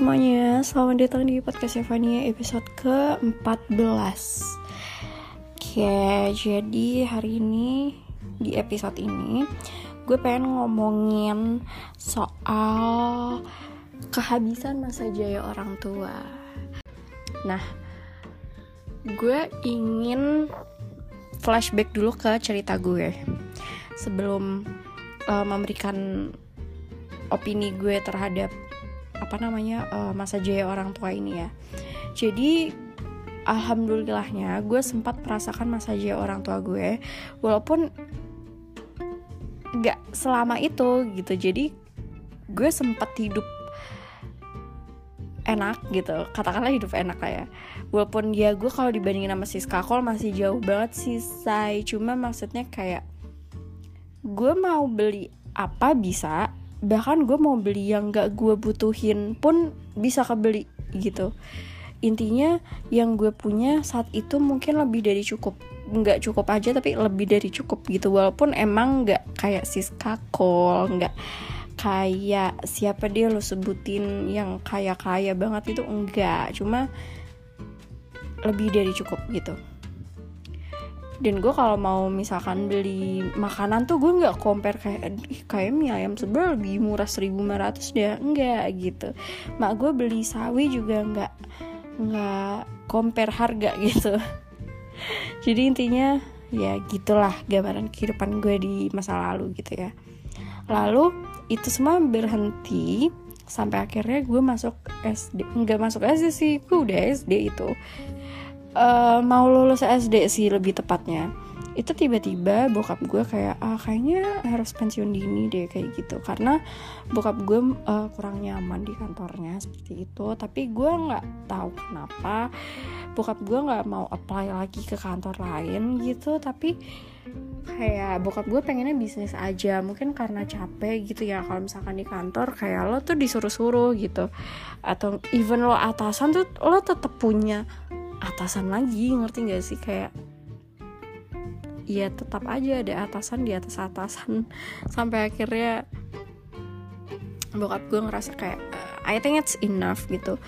semuanya, selamat datang di podcast Evania episode ke-14. Oke, jadi hari ini, di episode ini Gue pengen ngomongin soal kehabisan masa jaya orang tua. Nah, gue ingin flashback dulu ke cerita gue. Sebelum uh, memberikan opini gue terhadap apa namanya uh, masa jaya orang tua ini ya. Jadi alhamdulillahnya gue sempat merasakan masa jaya orang tua gue walaupun gak selama itu gitu. Jadi gue sempat hidup enak gitu. Katakanlah hidup enak lah ya. Walaupun ya gue kalau dibandingin sama Siska Kol masih jauh banget sih say cuma maksudnya kayak gue mau beli apa bisa bahkan gue mau beli yang gak gue butuhin pun bisa kebeli gitu. Intinya yang gue punya saat itu mungkin lebih dari cukup. Nggak cukup aja tapi lebih dari cukup gitu. Walaupun emang nggak kayak Siska Kol nggak kayak siapa dia lo sebutin yang kaya kaya banget itu enggak cuma lebih dari cukup gitu dan gue kalau mau misalkan beli makanan tuh gue nggak compare kayak kayak mie ayam sebelah lebih murah 1500 deh. Enggak gitu. Mak gue beli sawi juga nggak nggak compare harga gitu. Jadi intinya ya gitulah gambaran kehidupan gue di masa lalu gitu ya. Lalu itu semua berhenti sampai akhirnya gue masuk SD nggak masuk SD sih gue udah SD itu uh, mau lulus SD sih lebih tepatnya. Itu tiba-tiba bokap gue kayak ah kayaknya harus pensiun dini deh kayak gitu. Karena bokap gue uh, kurang nyaman di kantornya seperti itu. Tapi gue nggak tahu kenapa bokap gue nggak mau apply lagi ke kantor lain gitu. Tapi kayak bokap gue pengennya bisnis aja. Mungkin karena capek gitu ya kalau misalkan di kantor kayak lo tuh disuruh-suruh gitu. Atau even lo atasan tuh lo tetap punya atasan lagi ngerti gak sih? Kayak ya tetap aja ada atasan di atas atasan. Sampai akhirnya bokap gue ngerasa kayak I think it's enough gitu.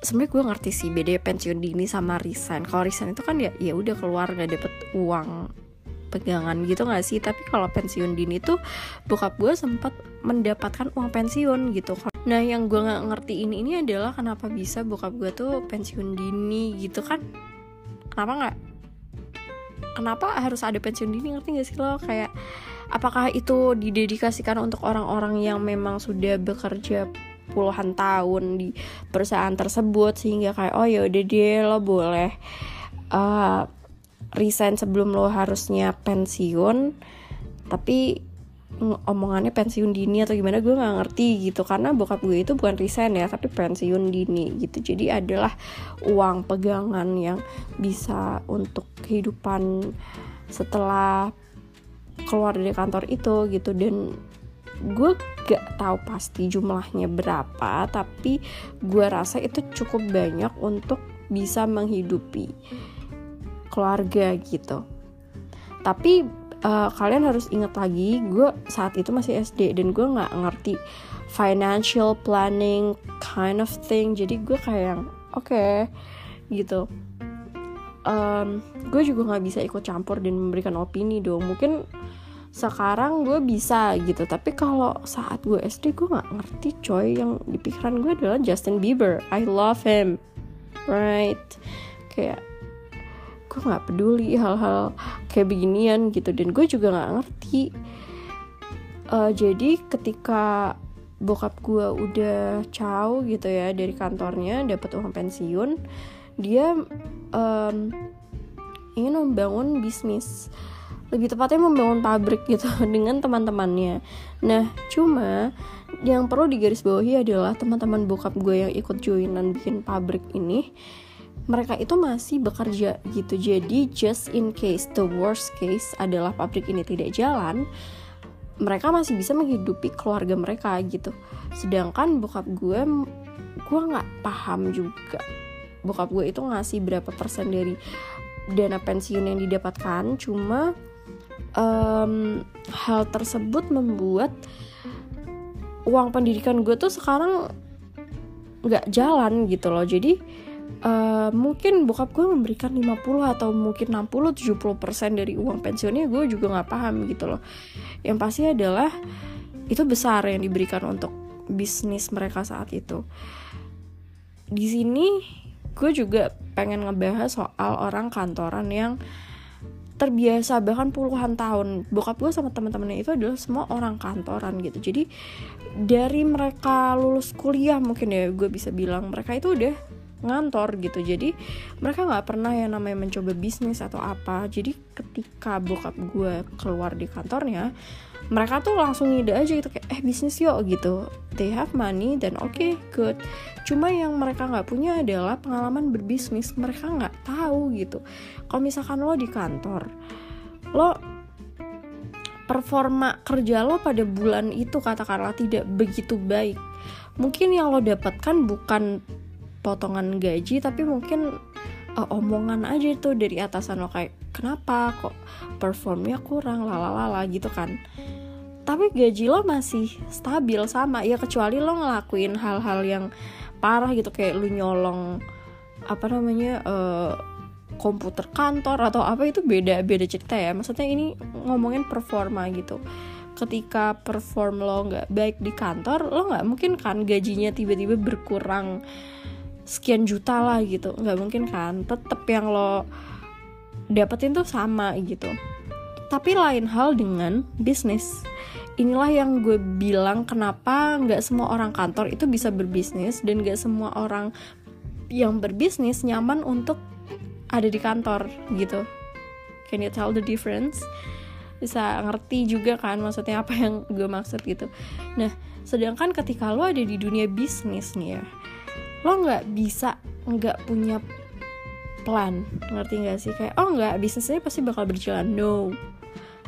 Sebenarnya gue ngerti sih beda pensiun dini sama resign. Kalau resign itu kan ya ya udah keluar nggak dapet uang pegangan gitu gak sih? Tapi kalau pensiun dini tuh bokap gue sempat mendapatkan uang pensiun gitu nah yang gue nggak ngerti ini ini adalah kenapa bisa bokap gue tuh pensiun dini gitu kan? Kenapa nggak? Kenapa harus ada pensiun dini ngerti gak sih lo? Kayak apakah itu didedikasikan untuk orang-orang yang memang sudah bekerja puluhan tahun di perusahaan tersebut sehingga kayak oh ya udah deh lo boleh uh, resign sebelum lo harusnya pensiun. Tapi omongannya pensiun dini atau gimana gue nggak ngerti gitu. Karena bokap gue itu bukan resign ya tapi pensiun dini gitu. Jadi adalah uang pegangan yang bisa untuk kehidupan setelah keluar dari kantor itu gitu. Dan gue gak tahu pasti jumlahnya berapa tapi gue rasa itu cukup banyak untuk bisa menghidupi keluarga gitu. Tapi uh, kalian harus ingat lagi gue saat itu masih SD dan gue nggak ngerti financial planning kind of thing. Jadi gue kayak oke okay, gitu. Um, gue juga nggak bisa ikut campur dan memberikan opini dong. Mungkin sekarang gue bisa gitu tapi kalau saat gue SD gue nggak ngerti coy. Yang di pikiran gue adalah Justin Bieber. I love him right? Kayak gue nggak peduli hal-hal kayak beginian gitu. Dan gue juga nggak ngerti. Uh, jadi ketika bokap gue udah caw gitu ya dari kantornya dapat uang pensiun dia um, ingin membangun bisnis. Lebih tepatnya membangun pabrik gitu dengan teman-temannya. Nah, cuma yang perlu digarisbawahi adalah teman-teman bokap gue yang ikut joinan bikin pabrik ini mereka itu masih bekerja gitu. Jadi just in case the worst case adalah pabrik ini tidak jalan mereka masih bisa menghidupi keluarga mereka gitu. Sedangkan bokap gue gue nggak paham juga. Bokap gue itu ngasih berapa persen dari dana pensiun yang didapatkan. Cuma um, hal tersebut membuat uang pendidikan gue tuh sekarang nggak jalan gitu loh. Jadi uh, mungkin bokap gue memberikan 50 atau mungkin 60 70% dari uang pensiunnya gue juga nggak paham gitu loh. Yang pasti adalah itu besar yang diberikan untuk bisnis mereka saat itu. Di sini gue juga pengen ngebahas soal orang kantoran yang terbiasa bahkan puluhan tahun. Bokap gue sama teman-temannya itu adalah semua orang kantoran gitu. Jadi dari mereka lulus kuliah mungkin ya gue bisa bilang mereka itu udah ngantor gitu. Jadi mereka nggak pernah yang namanya mencoba bisnis atau apa. Jadi ketika bokap gue keluar di kantornya mereka tuh langsung ide aja gitu kayak eh bisnis yuk gitu. They have money dan oke okay, good. Cuma yang mereka nggak punya adalah pengalaman berbisnis. Mereka nggak tahu gitu. Kalau misalkan lo di kantor lo performa kerja lo pada bulan itu katakanlah tidak begitu baik. Mungkin yang lo dapatkan bukan potongan gaji tapi mungkin uh, omongan aja itu dari atasan lo kayak kenapa kok performnya kurang lalalala gitu kan. Tapi gaji lo masih stabil sama ya kecuali lo ngelakuin hal-hal yang parah gitu kayak lu nyolong apa namanya uh, komputer kantor atau apa itu beda beda cerita ya. Maksudnya ini ngomongin performa gitu. Ketika perform lo nggak baik di kantor lo nggak mungkin kan gajinya tiba-tiba berkurang sekian juta lah gitu. Nggak mungkin kan? Tetep yang lo dapetin tuh sama gitu. Tapi lain hal dengan bisnis. Inilah yang gue bilang kenapa nggak semua orang kantor itu bisa berbisnis dan nggak semua orang yang berbisnis nyaman untuk ada di kantor gitu. Can you tell the difference? Bisa ngerti juga kan maksudnya apa yang gue maksud gitu. Nah sedangkan ketika lo ada di dunia bisnis nih ya lo nggak bisa nggak punya plan ngerti nggak sih? Kayak oh nggak bisnisnya pasti bakal berjalan. No.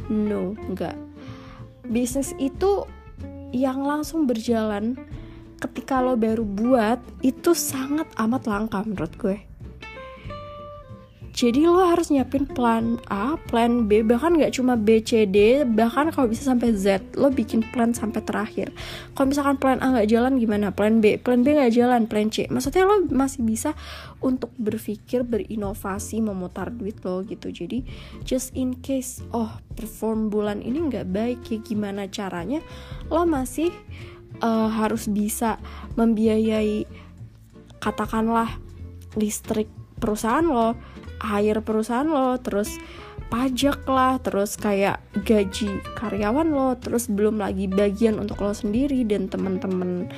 No nggak. Bisnis itu yang langsung berjalan ketika lo baru buat itu sangat amat langka menurut gue jadi lo harus nyiapin plan A, plan B, bahkan gak cuma B, C, D, bahkan kalau bisa sampai Z, lo bikin plan sampai terakhir. Kalau misalkan plan A gak jalan gimana? Plan B, plan B gak jalan, plan C. Maksudnya lo masih bisa untuk berpikir, berinovasi, memutar duit lo gitu. Jadi just in case, oh perform bulan ini gak baik, ya gimana caranya? Lo masih uh, harus bisa membiayai katakanlah listrik perusahaan lo air perusahaan lo terus pajak lah terus kayak gaji karyawan lo terus belum lagi bagian untuk lo sendiri dan temen-temen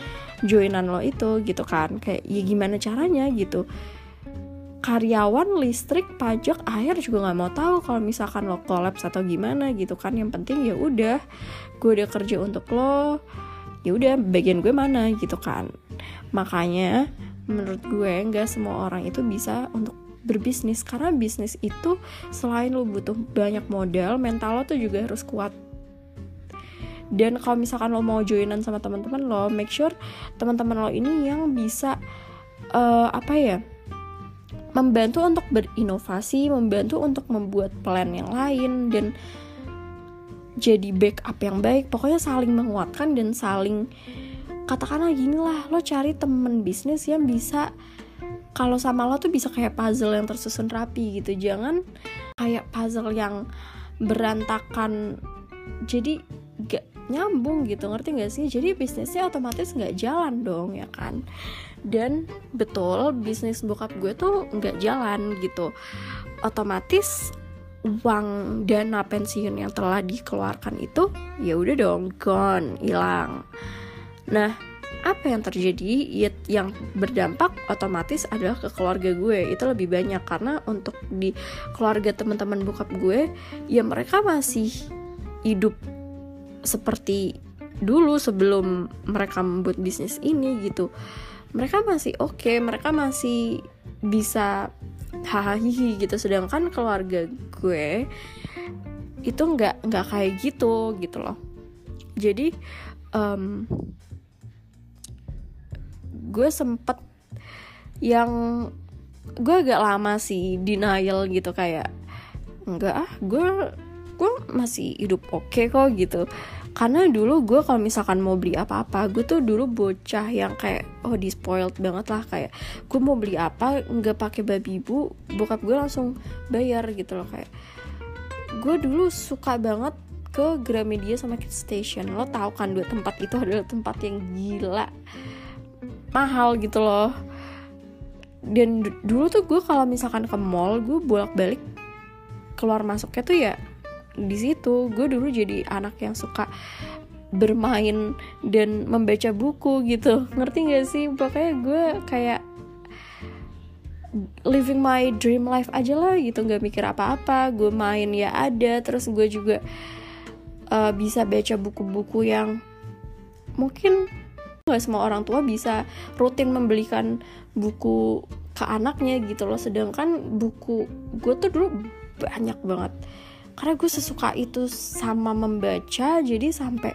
joinan lo itu gitu kan. Kayak ya gimana caranya gitu. Karyawan listrik pajak air juga nggak mau tahu kalau misalkan lo kolaps atau gimana gitu kan. Yang penting ya udah gue udah kerja untuk lo ya udah bagian gue mana gitu kan. Makanya menurut gue nggak semua orang itu bisa untuk berbisnis. Karena bisnis itu selain lo butuh banyak modal mental lo tuh juga harus kuat. Dan kalau misalkan lo mau joinan sama teman-teman lo make sure teman-teman lo ini yang bisa uh, apa ya membantu untuk berinovasi membantu untuk membuat plan yang lain dan jadi backup yang baik. Pokoknya saling menguatkan dan saling katakanlah gini lah lo cari temen bisnis yang bisa kalau sama lo tuh bisa kayak puzzle yang tersusun rapi gitu. Jangan kayak puzzle yang berantakan. Jadi gak nyambung gitu ngerti gak sih? Jadi bisnisnya otomatis nggak jalan dong ya kan? Dan betul bisnis bokap gue tuh nggak jalan gitu. Otomatis uang dana pensiun yang telah dikeluarkan itu ya udah dong gone hilang. Nah apa yang terjadi ya, yang berdampak otomatis adalah ke keluarga gue. Itu lebih banyak karena untuk di keluarga teman-teman bokap gue ya mereka masih hidup seperti dulu sebelum mereka membuat bisnis ini gitu. Mereka masih oke okay, mereka masih bisa hahaha gitu. Sedangkan keluarga gue itu nggak nggak kayak gitu gitu loh. Jadi um, gue sempet yang gue agak lama sih denial gitu kayak enggak ah gue gue masih hidup oke okay kok gitu. Karena dulu gue kalau misalkan mau beli apa-apa gue tuh dulu bocah yang kayak oh di spoiled banget lah kayak gue mau beli apa nggak pakai babi ibu bokap gue langsung bayar gitu loh kayak. Gue dulu suka banget ke Gramedia sama Kid Station. Lo tau kan dua tempat itu adalah tempat yang gila mahal gitu loh. Dan dulu tuh gue kalau misalkan ke mall gue bolak balik keluar masuknya tuh ya di situ. Gue dulu jadi anak yang suka bermain dan membaca buku gitu. Ngerti gak sih? Pokoknya gue kayak living my dream life aja lah gitu. Nggak mikir apa-apa. Gue main ya ada. Terus gue juga uh, bisa baca buku-buku yang mungkin nggak semua orang tua bisa rutin membelikan buku ke anaknya gitu loh. Sedangkan buku gue tuh dulu banyak banget. Karena gue sesuka itu sama membaca jadi sampai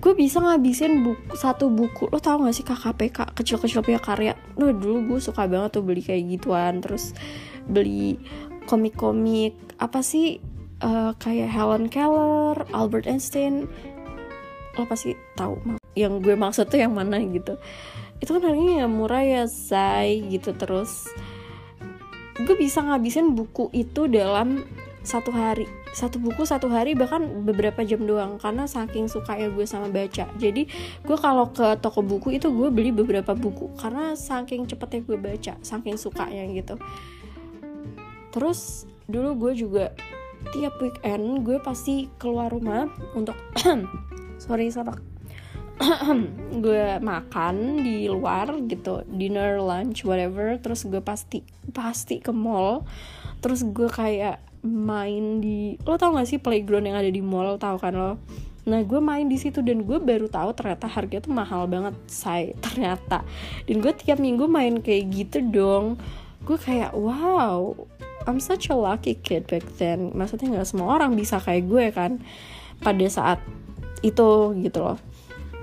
gue bisa ngabisin buku satu buku. Lo tau gak sih KKPK kecil-kecil punya karya. Lo dulu gue suka banget tuh beli kayak gituan. Terus beli komik-komik apa sih uh, kayak Helen Keller Albert Einstein. Lo pasti tahu yang gue maksud tuh yang mana gitu. Itu kan harganya ya murah ya say gitu. Terus gue bisa ngabisin buku itu dalam satu hari. Satu buku satu hari bahkan beberapa jam doang karena saking suka ya gue sama baca. Jadi gue kalau ke toko buku itu gue beli beberapa buku karena saking cepetnya gue baca saking sukanya gitu. Terus dulu gue juga tiap weekend gue pasti keluar rumah untuk sorry sorry gue makan di luar gitu dinner lunch whatever terus gue pasti pasti ke mall. Terus gue kayak main di lo tau gak sih playground yang ada di mall tau kan lo? Nah gue main di situ dan gue baru tahu ternyata harganya tuh mahal banget say ternyata. Dan gue tiap minggu main kayak gitu dong. Gue kayak wow I'm such a lucky kid back then. Maksudnya nggak semua orang bisa kayak gue kan pada saat itu gitu loh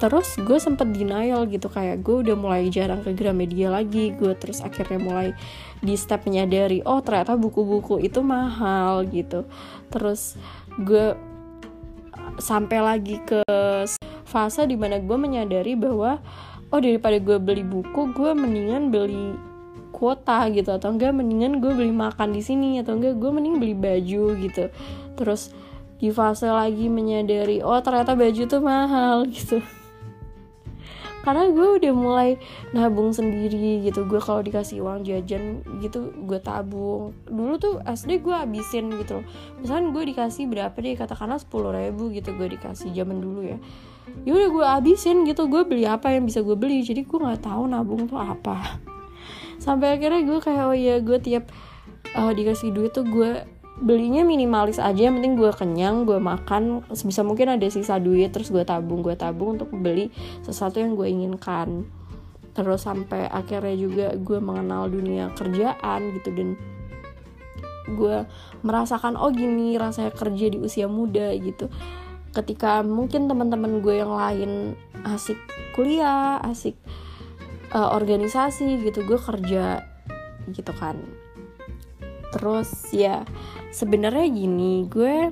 terus gue sempet denial gitu kayak gue udah mulai jarang ke Gramedia lagi gue terus akhirnya mulai di step menyadari oh ternyata buku-buku itu mahal gitu. Terus gue sampai lagi ke fase di mana gue menyadari bahwa oh daripada gue beli buku gue mendingan beli kuota gitu atau enggak mendingan gue beli makan di sini atau enggak gue mending beli baju gitu. Terus di fase lagi menyadari oh ternyata baju tuh mahal gitu karena gue udah mulai nabung sendiri gitu. Gue kalau dikasih uang jajan gitu gue tabung. Dulu tuh SD gue habisin gitu loh. Misalnya gue dikasih berapa deh katakanlah sepuluh ribu gitu gue dikasih zaman dulu ya. Ya udah gue habisin gitu. Gue beli apa yang bisa gue beli. Jadi gue nggak tahu nabung tuh apa. Sampai akhirnya gue kayak oh ya gue tiap uh, dikasih duit tuh gue belinya minimalis aja yang penting gue kenyang gue makan sebisa mungkin ada sisa duit terus gue tabung gue tabung untuk beli sesuatu yang gue inginkan. Terus sampai akhirnya juga gue mengenal dunia kerjaan gitu dan gue merasakan oh gini rasanya kerja di usia muda gitu. Ketika mungkin teman-teman gue yang lain asik kuliah asik uh, organisasi gitu gue kerja gitu kan terus ya sebenarnya gini gue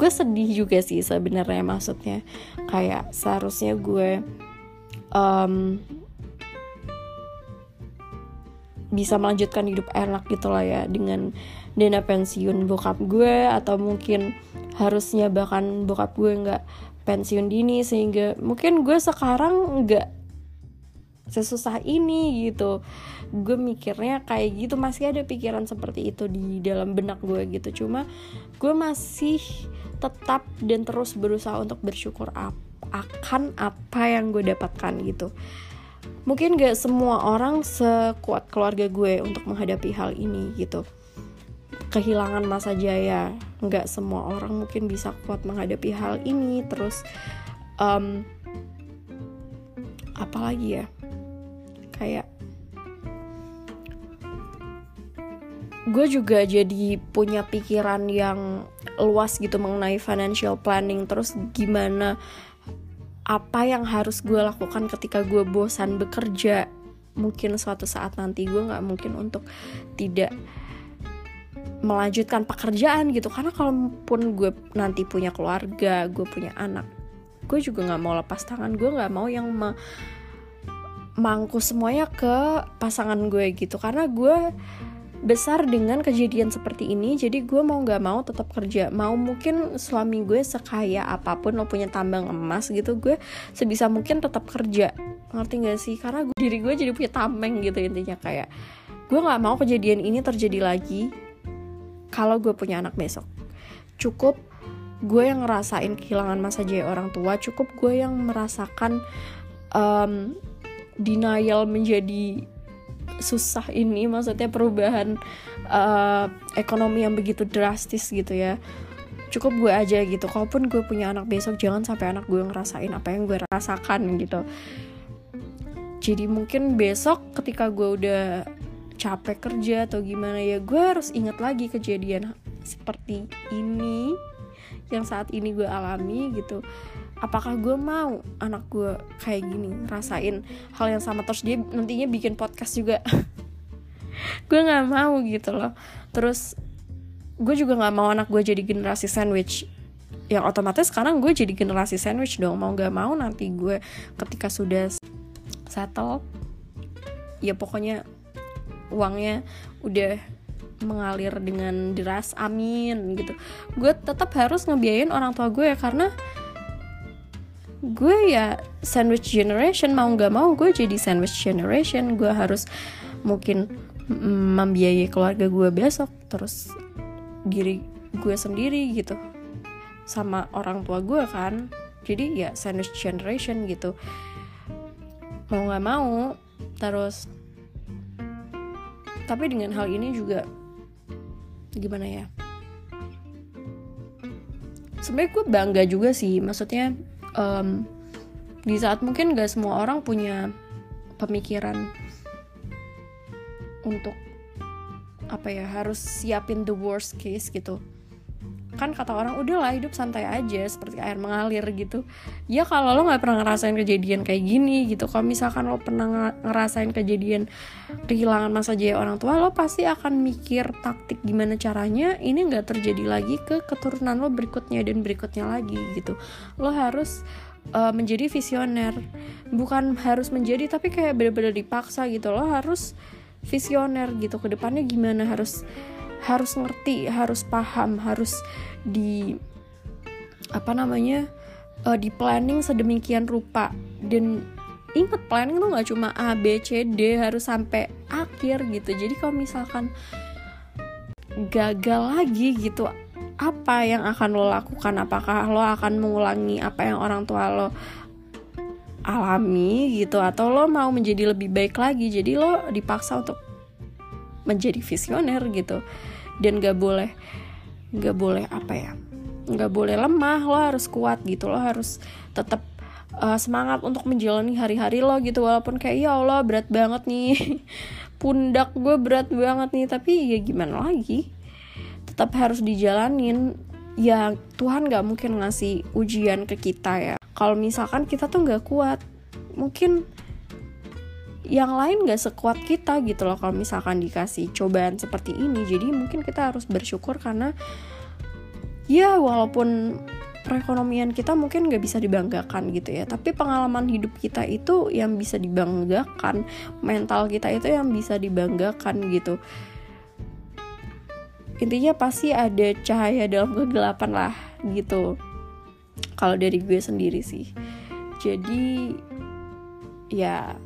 gue sedih juga sih sebenarnya maksudnya. Kayak seharusnya gue um, bisa melanjutkan hidup enak gitu lah ya dengan dana pensiun bokap gue atau mungkin harusnya bahkan bokap gue nggak pensiun dini sehingga mungkin gue sekarang nggak sesusah ini gitu. Gue mikirnya kayak gitu masih ada pikiran seperti itu di dalam benak gue gitu. Cuma gue masih tetap dan terus berusaha untuk bersyukur akan apa yang gue dapatkan gitu. Mungkin gak semua orang sekuat keluarga gue untuk menghadapi hal ini gitu. Kehilangan masa jaya. Nggak semua orang mungkin bisa kuat menghadapi hal ini. Terus um, apalagi ya kayak gue juga jadi punya pikiran yang luas gitu mengenai financial planning. Terus gimana apa yang harus gue lakukan ketika gue bosan bekerja? Mungkin suatu saat nanti gue nggak mungkin untuk tidak melanjutkan pekerjaan gitu. Karena kalaupun gue nanti punya keluarga gue punya anak gue juga nggak mau lepas tangan. Gue nggak mau yang me mangku semuanya ke pasangan gue gitu. Karena gue besar dengan kejadian seperti ini jadi gue mau nggak mau tetap kerja. Mau mungkin suami gue sekaya apa pun lo punya tambang emas gitu gue sebisa mungkin tetap kerja. Ngerti gak sih? Karena gue, diri gue jadi punya tameng gitu intinya kayak gue nggak mau kejadian ini terjadi lagi kalau gue punya anak besok. Cukup gue yang ngerasain kehilangan masa jaya orang tua cukup gue yang merasakan um, denial menjadi susah ini maksudnya perubahan uh, ekonomi yang begitu drastis gitu ya. Cukup gue aja gitu. Kalaupun gue punya anak besok jangan sampai anak gue ngerasain apa yang gue rasakan gitu. Jadi mungkin besok ketika gue udah capek kerja atau gimana ya gue harus ingat lagi kejadian seperti ini yang saat ini gue alami gitu apakah gue mau anak gue kayak gini rasain hal yang sama? Terus dia nantinya bikin podcast juga. Gue nggak mau gitu loh. Terus gue juga nggak mau anak gue jadi generasi sandwich. Yang otomatis sekarang gue jadi generasi sandwich dong. Mau nggak mau nanti gue ketika sudah settle ya pokoknya uangnya udah mengalir dengan deras. Amin gitu. Gue tetap harus ngebiayain orang tua gue ya karena gue ya sandwich generation mau nggak mau gue jadi sandwich generation. Gue harus mungkin membiayai keluarga gue besok terus diri gue sendiri gitu sama orang tua gue kan. Jadi ya sandwich generation gitu. Mau nggak mau terus tapi dengan hal ini juga gimana ya? Sebenarnya gue bangga juga sih maksudnya um, di saat mungkin gak semua orang punya pemikiran untuk apa ya harus siapin the worst case gitu kan kata orang udahlah hidup santai aja seperti air mengalir gitu. Ya kalau lo nggak pernah ngerasain kejadian kayak gini gitu. Kalau misalkan lo pernah ngerasain kejadian kehilangan masa jaya orang tua lo pasti akan mikir taktik gimana caranya ini nggak terjadi lagi ke keturunan lo berikutnya dan berikutnya lagi gitu. Lo harus uh, menjadi visioner. Bukan harus menjadi tapi kayak bener-bener dipaksa gitu. Lo harus visioner gitu. Ke depannya gimana harus harus ngerti harus paham harus di apa namanya uh, di planning sedemikian rupa. Dan ingat planning tuh nggak cuma A B C D harus sampai akhir gitu. Jadi kalau misalkan gagal lagi gitu apa yang akan lo lakukan? Apakah lo akan mengulangi apa yang orang tua lo alami gitu? Atau lo mau menjadi lebih baik lagi? Jadi lo dipaksa untuk menjadi visioner gitu. Dan gak boleh gak boleh apa ya gak boleh lemah lo harus kuat gitu lo harus tetap uh, semangat untuk menjalani hari-hari lo gitu. Walaupun kayak ya Allah berat banget nih pundak gue berat banget nih. Tapi ya gimana lagi? Tetap harus dijalanin. Ya Tuhan gak mungkin ngasih ujian ke kita ya. Kalau misalkan kita tuh gak kuat mungkin yang lain gak sekuat kita gitu loh kalau misalkan dikasih cobaan seperti ini. Jadi mungkin kita harus bersyukur karena ya walaupun perekonomian kita mungkin gak bisa dibanggakan gitu ya tapi pengalaman hidup kita itu yang bisa dibanggakan mental kita itu yang bisa dibanggakan gitu. Intinya pasti ada cahaya dalam kegelapan lah gitu kalau dari gue sendiri sih. Jadi ya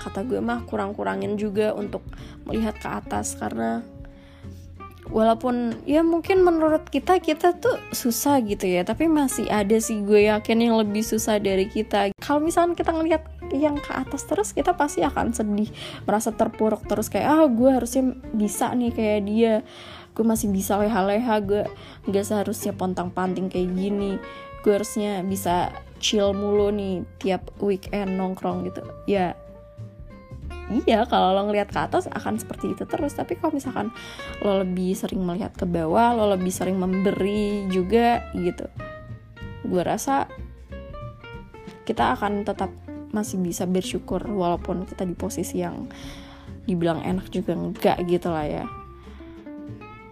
kata gue mah kurang-kurangin juga untuk melihat ke atas karena walaupun ya mungkin menurut kita kita tuh susah gitu ya tapi masih ada sih gue yakin yang lebih susah dari kita. Kalau misalnya kita ngelihat yang ke atas terus kita pasti akan sedih merasa terpuruk terus kayak ah gue harusnya bisa nih kayak dia gue masih bisa leha-leha gue gak seharusnya pontang panting kayak gini gue harusnya bisa chill mulu nih tiap weekend nongkrong gitu. Ya iya kalau lo ngelihat ke atas akan seperti itu terus. Tapi kalau misalkan lo lebih sering melihat ke bawah lo lebih sering memberi juga gitu gue rasa kita akan tetap masih bisa bersyukur walaupun kita di posisi yang dibilang enak juga enggak gitu lah ya.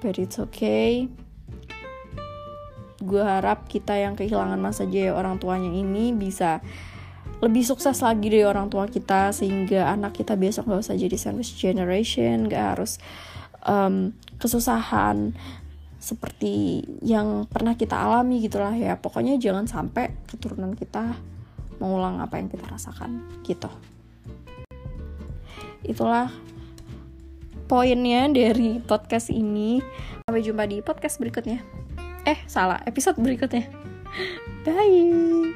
But it's okay. Gue harap kita yang kehilangan masa jaya orang tuanya ini bisa lebih sukses lagi dari orang tua kita sehingga anak kita besok gak usah jadi sandwich generation gak harus um, kesusahan seperti yang pernah kita alami gitulah ya. Pokoknya jangan sampai keturunan kita mengulang apa yang kita rasakan gitu. Itulah poinnya dari podcast ini. Sampai jumpa di podcast berikutnya. Eh salah episode berikutnya. Bye